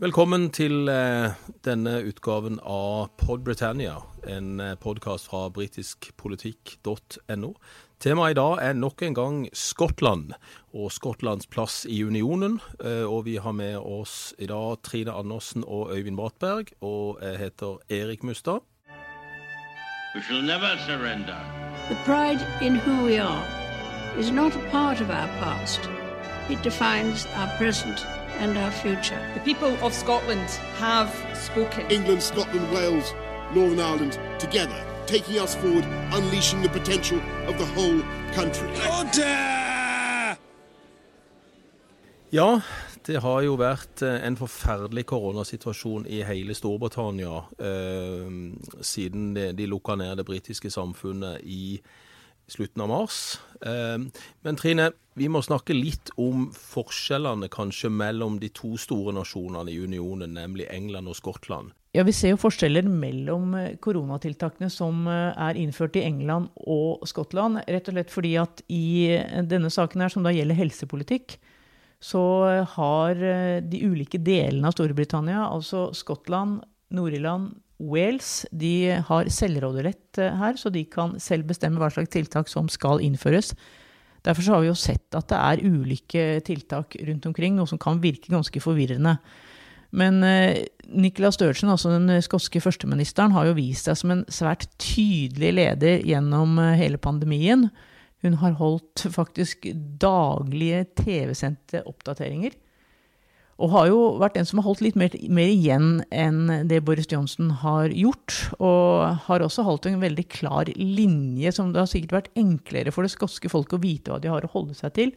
Velkommen til eh, denne utgaven av Pod Britannia, en eh, podkast fra britiskpolitikk.no. Temaet i dag er nok en gang Skottland og Skottlands plass i unionen. Eh, og vi har med oss i dag Trine Andersen og Øyvind Bratberg. Og jeg heter Erik Mustad. We shall never surrender. The pride in who we are is not a part of our past. It defines our present and our future. The people of Scotland have spoken. England, Scotland, Wales, Northern Ireland together, taking us forward, unleashing the potential of the whole country. Ja, det har jo vært eh, en forferdelig koronasituasjon i hele Storbritannia eh, siden de, de lukka ned det britiske samfunnet i slutten av mars. Eh, men Trine, vi må snakke litt om forskjellene kanskje mellom de to store nasjonene i unionen, nemlig England og Skottland. Ja, Vi ser jo forskjeller mellom eh, koronatiltakene som eh, er innført i England og Skottland. Rett og slett fordi at i eh, denne saken her, som da gjelder helsepolitikk, så har de ulike delene av Storbritannia, altså Skottland, Nord-Irland, Wales, de har selvråderett her, så de kan selv bestemme hva slags tiltak som skal innføres. Derfor har vi jo sett at det er ulike tiltak rundt omkring, noe som kan virke ganske forvirrende. Men eh, Nicola Sturgeon, altså den skotske førsteministeren, har jo vist seg som en svært tydelig leder gjennom hele pandemien. Hun har holdt faktisk daglige TV-sendte oppdateringer. Og har jo vært den som har holdt litt mer, mer, igjen enn det Boris Johnson har gjort. Og har også holdt en veldig klar linje, som det har sikkert vært enklere for det skotske folket å vite hva de har å holde seg til,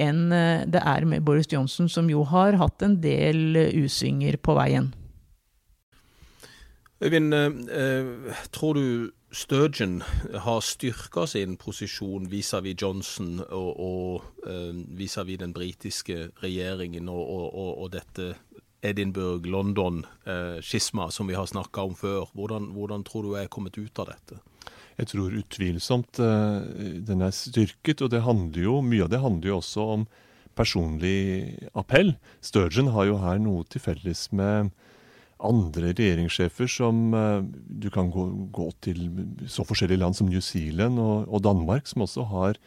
enn det er med Boris Johnson, som jo har hatt en del usvinger på veien. Øyvind, eh, tror du Sturgeon har styrka sin posisjon vis-à-vis -vis Johnson og, uh, vis-à-vis den britiske regjeringen og, og, og dette Edinburgh-London-skisma uh, som vi har snakka om før. Hvordan, hvordan, tror du er kommet ut av dette? Jeg tror utvilsomt den er styrket, og det handler jo, mye av det handler jo også om personlig appell. Sturgeon har jo her noe til felles med andre regjeringssjefer som uh, Du kan gå, gå, til så forskjellige land som New Zealand og, og Danmark, som også har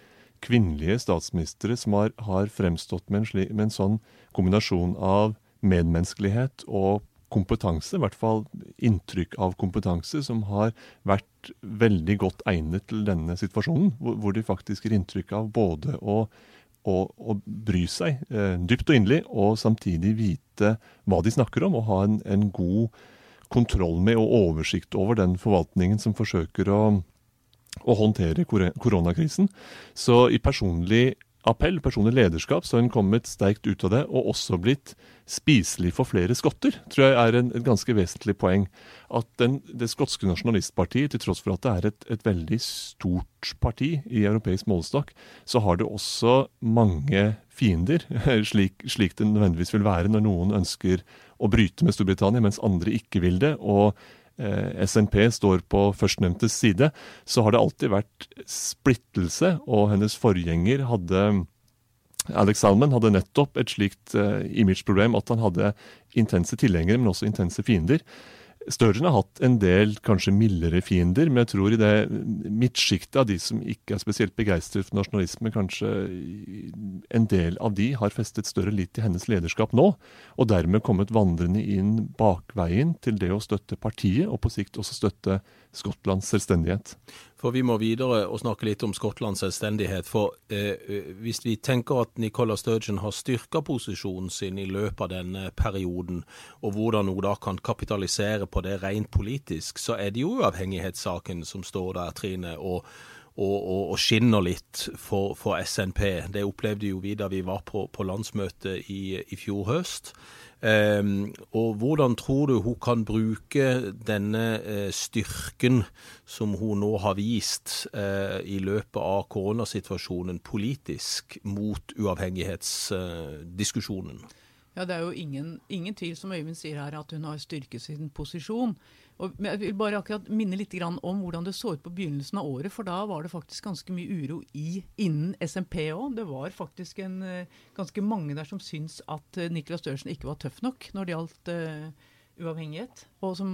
kvinnelige statsministre som har, har fremstått med en, sli, med en, sånn kombinasjon av medmenneskelighet og kompetanse, i hvert fall inntrykk av kompetanse, som har vært veldig godt egnet til denne situasjonen. Hvor, hvor de faktisk gir inntrykk av både å å, å bry seg eh, dypt og inderlig, og samtidig vite hva de snakker om, og ha en, en, god kontroll med og oversikt over den forvaltningen som forsøker å, å håndtere koronakrisen. Så i personlig appell, personlig lederskap, så har hun kommet sterkt ut av det, og også blitt spiselig for flere skotter, tror jeg er et ganske vesentlig poeng. At den, det skotske nasjonalistpartiet, til tross for at det er et, et veldig stort parti i europeisk målestokk, så har det også mange fiender, slik, slik det nødvendigvis vil være når noen ønsker å bryte med Storbritannia, mens andre ikke vil det. og SNP står på førstnevntes side, så har det alltid vært splittelse, og hennes forgjenger hadde Alex Salman hadde nettopp et slikt uh, imageproblem at han hadde intense tilhengere, men også intense fiender. Sturgeon har hatt en del kanskje mildere fiender, men jeg tror i det midtsjiktet av de som ikke er spesielt begeistret for nasjonalisme, kanskje en del av de har festet større lit til hennes lederskap nå, og dermed kommet vandrende inn bakveien til det å støtte partiet, og på sikt også støtte Skottlands selvstendighet. For Vi må videre og snakke litt om Skottlands selvstendighet. For eh, Hvis vi tenker at Nicola Sturgeon har styrka posisjonen sin i løpet av denne perioden, og hvordan hun da kan kapitalisere på det rent politisk, så er det jo uavhengighetssaken som står der, Trine. og og, og, og, skinner litt for, for, SNP. Det opplevde jo vi da vi var på, på landsmøtet i, i fjor høst. Um, og hvordan tror du hun kan bruke denne uh, styrken som hun nå har vist uh, i løpet av koronasituasjonen politisk mot uavhengighetsdiskusjonen? Uh, Ja, Det er jo ingen, ingen tvil, som Øyvind sier her, at hun har styrket sin posisjon. Og jeg vil bare akkurat minne litt om hvordan det så ut på begynnelsen av året. For da var det faktisk ganske mye uro i, innen SMP òg. Det var faktisk en, eh, ganske mange der som syntes at Niklas Nicolas Størsen ikke var tøff nok når det gjaldt uh, uavhengighet. Og som,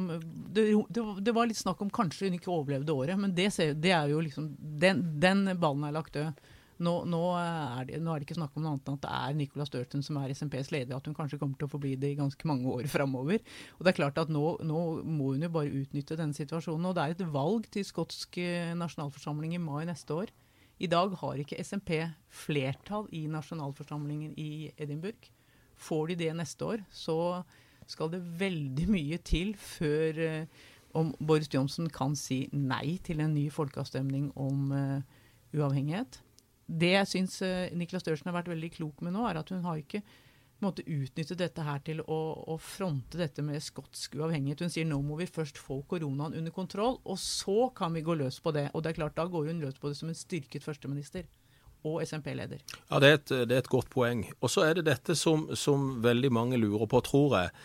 det, det, det, var litt snakk om kanskje hun ikke overlevde året, men det, det er jo liksom Den, den ballen er lagt død. Nå, nå, er det, nå, er det, ikke snakk om noe annet enn at det er Nicola Sturton som er SMPs leder, at hun kanskje kommer til å forbli det i ganske mange år framover. Og det er klart at nå, nå, må hun jo bare utnytte denne situasjonen. Og det er et valg til skotsk eh, nasjonalforsamling i mai neste år. I dag har ikke SMP flertall i nasjonalforsamlingen i Edinburgh. Får de det neste år, så skal det veldig mye til før eh, om Boris Johnson kan si nei til en ny folkeavstemning om eh, uavhengighet det jeg syns eh, Niklas Størsen har vært veldig klok med nå, er at hun har ikke måtte utnytte dette her til å, å, fronte dette med skotsk uavhengighet. Hun sier nå må vi først få koronaen under kontroll, og så kan vi gå løs på det. Og det er klart, da går hun løs på det som en styrket førsteminister og SMP-leder. Ja, det er, et, det er, et, godt poeng. Og så er det dette som, som veldig mange lurer på, tror jeg.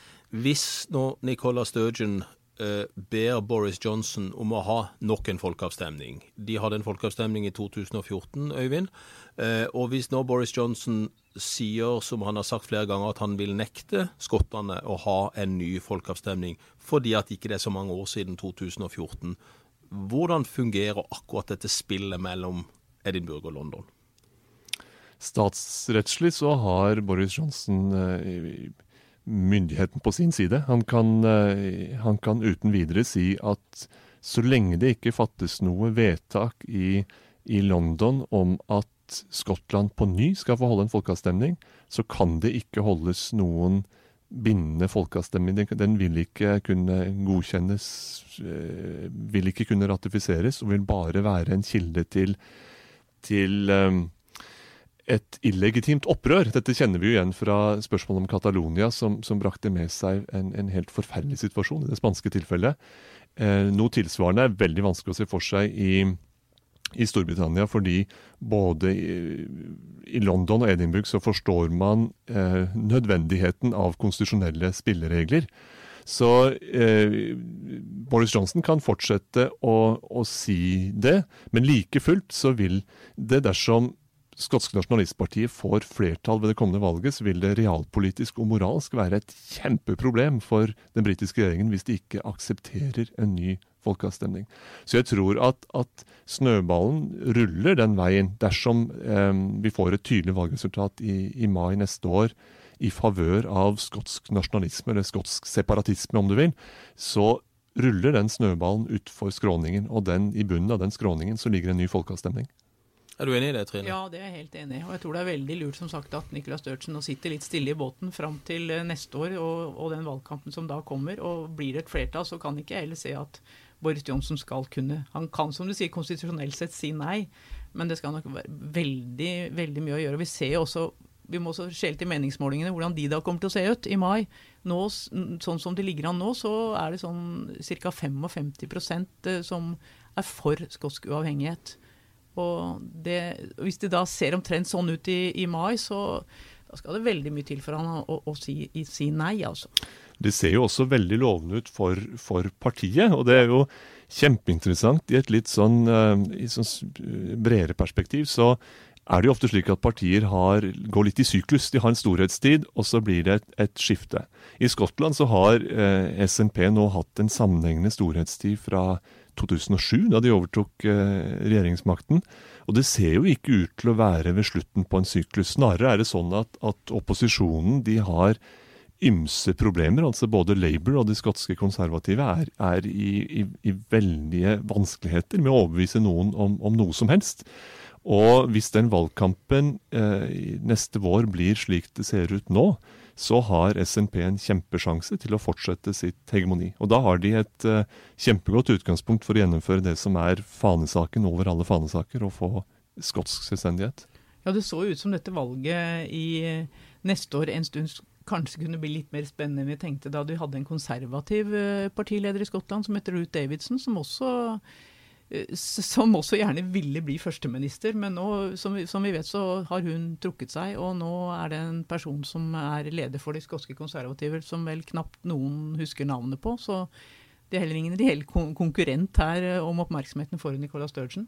Hvis nå Nicola Sturgeon ber Boris Johnson om å ha nok en folkeavstemning. De hadde en folkeavstemning i 2014, Øyvind. Eh, og hvis nå Boris Johnson sier, som han har sagt flere ganger, at han vil nekte skottene å ha en ny folkeavstemning fordi at ikke det er så mange år siden 2014, hvordan fungerer akkurat dette spillet mellom Edinburgh og London? Statsrettslig så har Boris Johnson eh, myndigheten på sin side. Han kan, eh, han kan, uten videre si at så lenge det ikke fattes noe vedtak i, i London om at Skottland på ny skal få holde en folkeavstemning, så kan det ikke holdes noen bindende folkeavstemning. Den vil ikke kunne godkjennes, eh, vil ikke kunne ratifiseres, og vil bare være en kilde til, til um, et illegitimt opprør. Dette kjenner vi jo igjen fra spørsmålet om Catalonia, som, som brakte med seg en, en, helt forferdelig situasjon i det spanske tilfellet. Eh, noe tilsvarende er veldig vanskelig å se for seg i, i Storbritannia, fordi både i, i, London og Edinburgh så forstår man eh, nødvendigheten av konstitusjonelle spilleregler. Så eh, Boris Johnson kan fortsette å, å si det, men like fullt så vil det dersom skotske nasjonalistpartiet får flertall ved det kommende valget, så vil det realpolitisk og moralsk være et kjempeproblem for den britiske regjeringen hvis de ikke aksepterer en ny folkeavstemning. Så jeg tror at, at snøballen ruller den veien dersom eh, vi får et tydelig valgresultat i, i mai neste år i favør av skotsk nasjonalisme, eller skotsk separatisme om du vil, så ruller den snøballen utfor skråningen, og den, i bunnen av den skråningen så ligger en ny folkeavstemning. Er du enig i det, Trine? Ja, det er jeg helt enig i. Og jeg tror det er veldig lurt som sagt at Nicolas Sturgeon sitter litt stille i båten fram til eh, neste år og, og, den valgkampen som da kommer. Og blir det et flertall, så kan ikke jeg heller se at Boris Johnson skal kunne Han kan, som du sier, konstitusjonelt sett si nei, men det skal nok være veldig, veldig mye å gjøre. Vi ser jo også vi må også skjele til meningsmålingene, hvordan de da kommer til å se ut i mai. Nå, sånn som det ligger an nå, så er det sånn ca. 55 eh, som er for skotsk uavhengighet. Og det, hvis det da ser omtrent sånn ut i, i, mai, så da skal det veldig mye til for han å, å si, si, nei, altså. Det ser jo også veldig lovende ut for, for, partiet, og det er jo kjempeinteressant. I et litt sånn, uh, i sånn bredere perspektiv så er det jo ofte slik at partier har, går litt i syklus. De har en storhetstid, og så blir det et, et skifte. I Skottland så har eh, SNP nå hatt en sammenhengende storhetstid fra 2007, da de overtok eh, regjeringsmakten. Og det ser jo ikke ut til å være ved slutten på en syklus. Snarere er det sånn at, at opposisjonen de har ymse problemer. altså Både Labour og de skotske konservative er, er i, i, i, veldige vanskeligheter med å overbevise noen om, om noe som helst. Og hvis den valgkampen eh, neste vår blir slik det ser ut nå, så har SNP en kjempesjanse til å fortsette sitt hegemoni. Og da har de et eh, kjempegodt utgangspunkt for å gjennomføre det som er fanesaken over alle fanesaker, og få skotsk selvstendighet. Ja, det så ut som dette valget i neste år en stund kanskje kunne bli litt mer spennende enn vi tenkte da du hadde en konservativ eh, partileder i Skottland som heter Ruth Davidson, som også eh, som også gjerne ville bli førsteminister, men nå, som vi, som vi, vet, så har hun trukket seg. Og nå er det en person som er leder for de skotske konservative, som vel knapt noen husker navnet på. Så det er heller ingen reell konkurrent her eh, om oppmerksomheten for Nicola Sturgeon.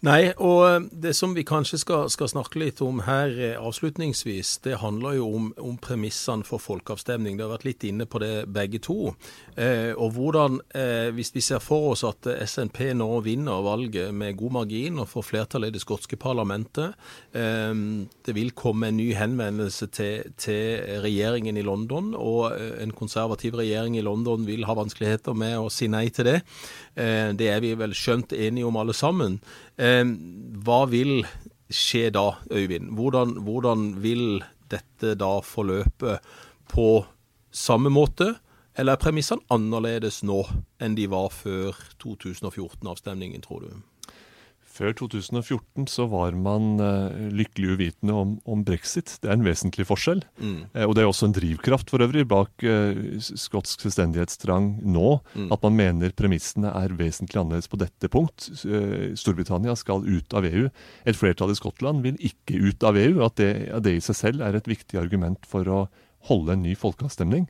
Nei, og eh, det som vi kanskje skal, skal, snakke litt om her eh, avslutningsvis, det handler jo om, om premissene for folkeavstemning. Det har vært litt inne på det begge to. Eh, og hvordan, eh, hvis vi ser for oss at SNP nå vinner valget med god margin og får flertall i det skotske parlamentet, eh, det vil komme en ny henvendelse til, til, regjeringen i London, og eh, en konservativ regjering i London vil ha vanskeligheter med å si nei til det. det er vi vel skjønt enige om alle sammen. Eh, hva vil skje da, Øyvind? Hvordan, hvordan vil dette da forløpe på samme måte? Eller er premissene annerledes nå enn de var før 2014-avstemningen, tror du? Før 2014 så var man uh, lykkelig uvitende om, om, brexit. Det er en vesentlig forskjell. Mm. Uh, og det er også en drivkraft for øvrig bak uh, skotsk selvstendighetstrang nå. Mm. At man mener premissene er vesentlig annerledes på dette punkt. Storbritannia skal ut av EU. Et flertall i Skottland vil ikke ut av EU. At det, at det i seg selv er et viktig argument for å holde en ny folkeavstemning.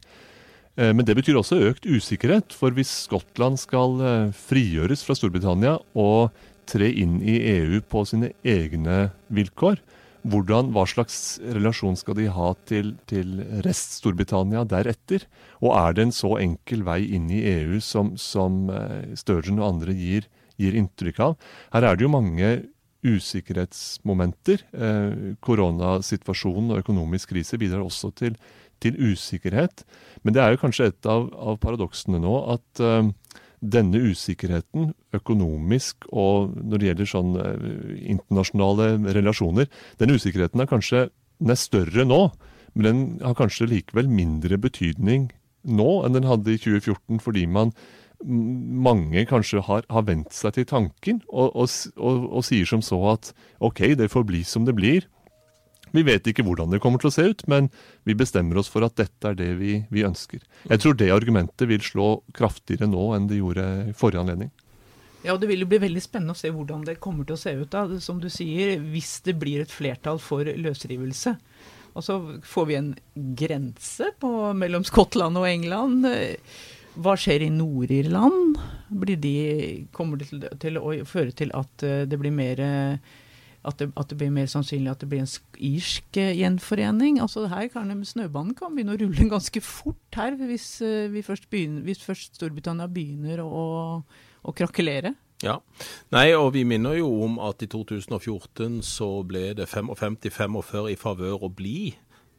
Men det betyr også økt usikkerhet, for hvis Skottland skal frigjøres fra Storbritannia og tre inn i EU på sine egne vilkår. Hvordan, hva slags relasjon skal de ha til, til rest Storbritannia deretter? Og er det en så enkel vei inn i EU som, som eh, Sturgeon og andre gir, gir, inntrykk av? Her er det jo mange usikkerhetsmomenter. Eh, koronasituasjonen og økonomisk krise bidrar også til, til, usikkerhet. Men det er jo kanskje et av, av paradoksene nå at eh, denne usikkerheten, økonomisk og når det gjelder sånn eh, internasjonale relasjoner, denne usikkerheten er kanskje den er større nå, men den har kanskje likevel mindre betydning nå enn den hadde i 2014, fordi man mange kanskje har, har vent seg til tanken og, og, og, og sier som så at OK, det får bli som det blir. Vi vet ikke hvordan det kommer til å se ut, men vi bestemmer oss for at dette er det vi, vi ønsker. Jeg tror det argumentet vil slå kraftigere nå enn det gjorde i forrige anledning. Ja, og Det vil jo bli veldig spennende å se hvordan det kommer til å se ut. da, Som du sier, hvis det blir et flertall for løsrivelse. Og så får vi en grense på, mellom Skottland og England. Hva skjer i Nord-Irland? Kommer det til, til, å føre til at eh, det blir mer at det, at det, blir mer sannsynlig at det blir en irsk eh, gjenforening. Altså her kan Snøbanen kan begynne å rulle ganske fort her, hvis, eh, først, begynner, hvis først, Storbritannia begynner å, å krakelere. Ja. Nei, og vi minner jo om at i 2014 så ble det 55-45 i favør å bli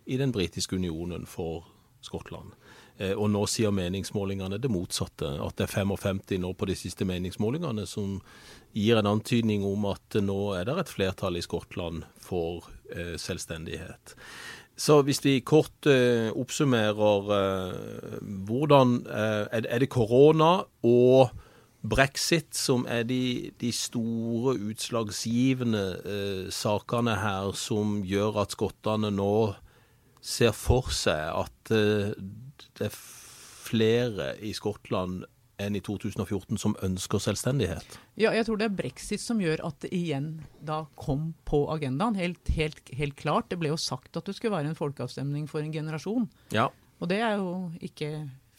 i den britiske unionen for Skottland. Eh, og nå sier meningsmålingene det motsatte. At det er 55 nå på de siste meningsmålingene som gir en antydning om at nå er det et flertall i Skottland for eh, selvstendighet. Så hvis vi kort eh, oppsummerer hvordan Er det korona og brexit som er de, de store utslagsgivende sakene her som gjør at skottene nå ser for seg at det er flere i Skottland enn i 2014 som ønsker selvstendighet? Ja, jeg tror det er brexit som gjør at det igjen da kom på agendaen. Helt, helt, helt klart. Det ble jo sagt at det skulle være en folkeavstemning for en generasjon. Ja. Og det er jo ikke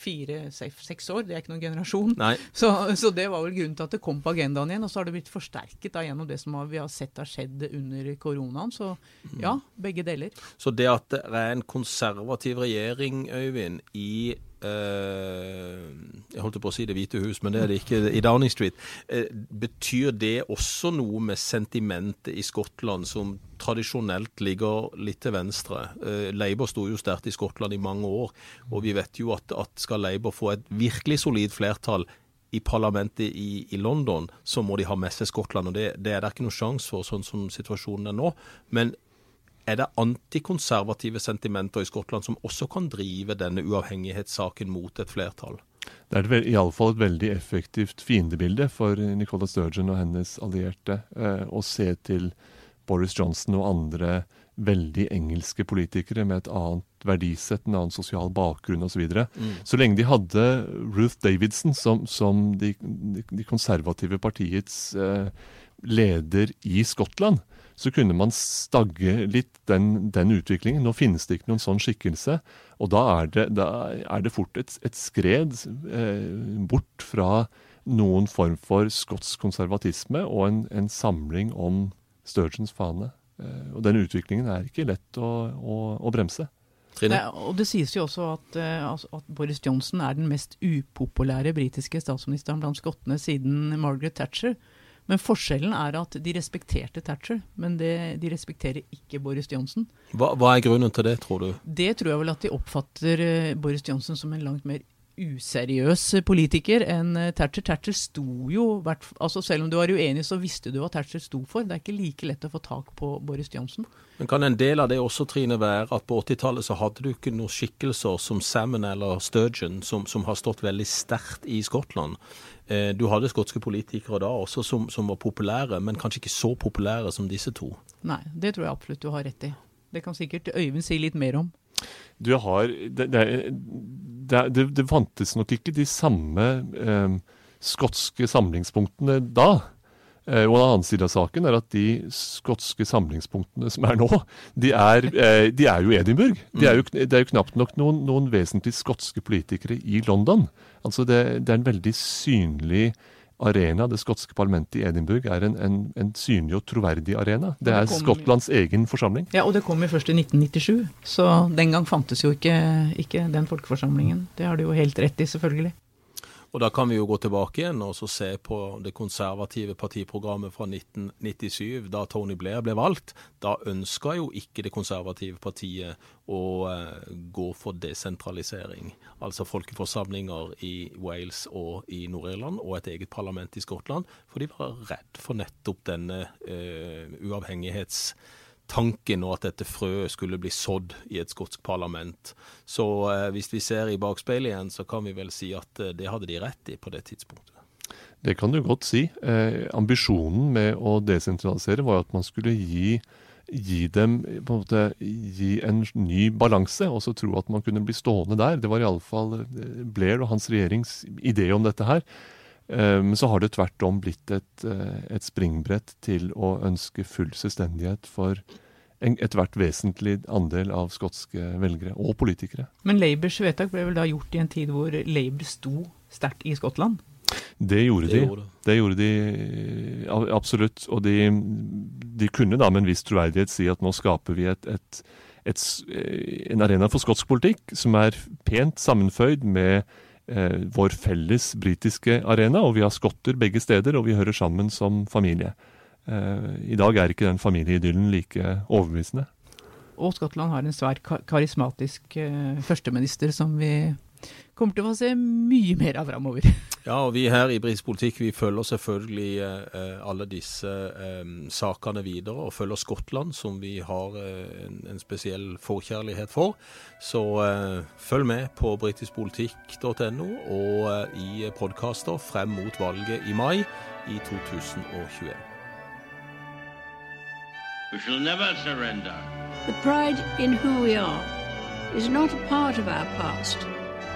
fire-seks år, det er ikke noen generasjon. Så, så, det var vel grunnen til at det kom på agendaen igjen. Og så har det blitt forsterket da, gjennom det som vi har sett har skjedd under koronaen. Så ja, begge deler. Så det at det er en konservativ regjering, Øyvind, i Uh, jeg holdt på å si Det hvite hus, men det er det ikke i Downing Street. Uh, betyr det også noe med sentimentet i Skottland, som tradisjonelt ligger litt til venstre? Uh, Labour sto jo sterkt i Skottland i mange år, og vi vet jo at, at skal Labour få et virkelig solid flertall i parlamentet i, i, London, så må de ha med seg Skottland. og Det, det er det ikke noen sjanse for, sånn som situasjonen er nå. Men er det antikonservative sentimenter i Skottland som også kan drive denne uavhengighetssaken mot et flertall? Det er iallfall et veldig effektivt fiendebilde for Nicola Sturgeon og hennes allierte eh, å se til Boris Johnson og andre veldig engelske politikere med et annet verdisett, en annen sosial bakgrunn osv. Så, videre. mm. så lenge de hadde Ruth Davidson som, som de, de, konservative partiets eh, leder i Skottland, så kunne man stagge litt den, den, utviklingen. Nå finnes det ikke noen sånn skikkelse, og da er det, da er det fort et, et skred eh, bort fra noen form for skotsk konservatisme og en, en samling om Sturgeons fane. Eh, og den utviklingen er ikke lett å, å, å bremse. Nei, og Det sies jo også at, uh, at, Boris Johnson er den mest upopulære britiske statsministeren blant skottene siden Margaret Thatcher. Men forskjellen er at de respekterte Thatcher, men det, de respekterer ikke Boris Johnson. Hva, hva, er grunnen til det, tror du? Det tror jeg vel at de oppfatter uh, Boris Johnson som en langt mer useriøs politiker enn eh, Thatcher. Thatcher sto jo altså Selv om du var uenig, så visste du hva Thatcher sto for. Det er ikke like lett å få tak på Boris Johnson. Men Kan en del av det også, Trine, være at på 80-tallet så hadde du ikke noen skikkelser som Salmon eller Sturgeon som, som har stått veldig sterkt i Skottland? Eh, du hadde skotske politikere da også som, som var populære, men kanskje ikke så populære som disse to? Nei, det tror jeg absolutt du har rett i. Det kan sikkert Øyvind si litt mer om. Du har det, det, det, det fantes nok ikke de samme eh, skotske samlingspunktene da. Eh, og en annen side av saken er at de skotske samlingspunktene som er nå, de er, eh, de er jo Edinburgh. De er jo, det er jo knapt nok noen, noen vesentlig skotske politikere i London. Altså det, det er en veldig synlig arena. Det skotske parlamentet i Edinburgh er en, en, en synlig og troverdig arena. Det er Skottlands egen forsamling. Ja, og det kom jo først i 1997. Så den gang fantes jo ikke, ikke den folkeforsamlingen. Det har du jo helt rett i, selvfølgelig. Og Da kan vi jo gå tilbake igjen og se på det konservative partiprogrammet fra 1997, da Tony Blair ble valgt. Da ønska jo ikke det konservative partiet å uh, gå for desentralisering. Altså folkeforsamlinger i Wales og i Nord-Irland, og et eget parlament i Skottland. For de var redd for nettopp denne uh, uavhengighets tanken og at dette frøet skulle bli sådd i et skotsk parlament. Så eh, hvis vi ser i bakspeilet igjen, så kan vi vel si at eh, det hadde de rett i på det tidspunktet. Det kan du godt si. Eh, ambisjonen med å desentralisere var at man skulle gi, gi dem en måte, gi en ny balanse, og så tro at man kunne bli stående der. Det var iallfall eh, Blair og hans regjerings idé om dette her. Eh, men så har det tvert om blitt et, et springbrett til å ønske full selvstendighet for ethvert vesentlig andel av skotske velgere og politikere. Men Labours vedtak ble vel da gjort i en tid hvor Labour sto sterkt i Skottland? Det gjorde de. Det gjorde de absolutt. Og de, de, kunne da med en viss troverdighet si at nå skaper vi et, et, et, en arena for skotsk politikk som er pent sammenføyd med eh, vår felles britiske arena. Og vi har skotter begge steder, og vi hører sammen som familie. Eh, I dag er ikke den familieidyllen like overbevisende. Og Skottland har en svært karismatisk eh, førsteminister som vi kommer til å få se mye mer av framover. Ja, og vi her i Britisk politikk vi følger selvfølgelig eh, alle disse eh, sakene videre, og følger Skottland, som vi har eh, en, en, spesiell forkjærlighet for. Så følg med på britiskpolitikk.no og i podkaster frem mot valget i mai i 2021. We shall never surrender. The pride in who we are is not a part of our past.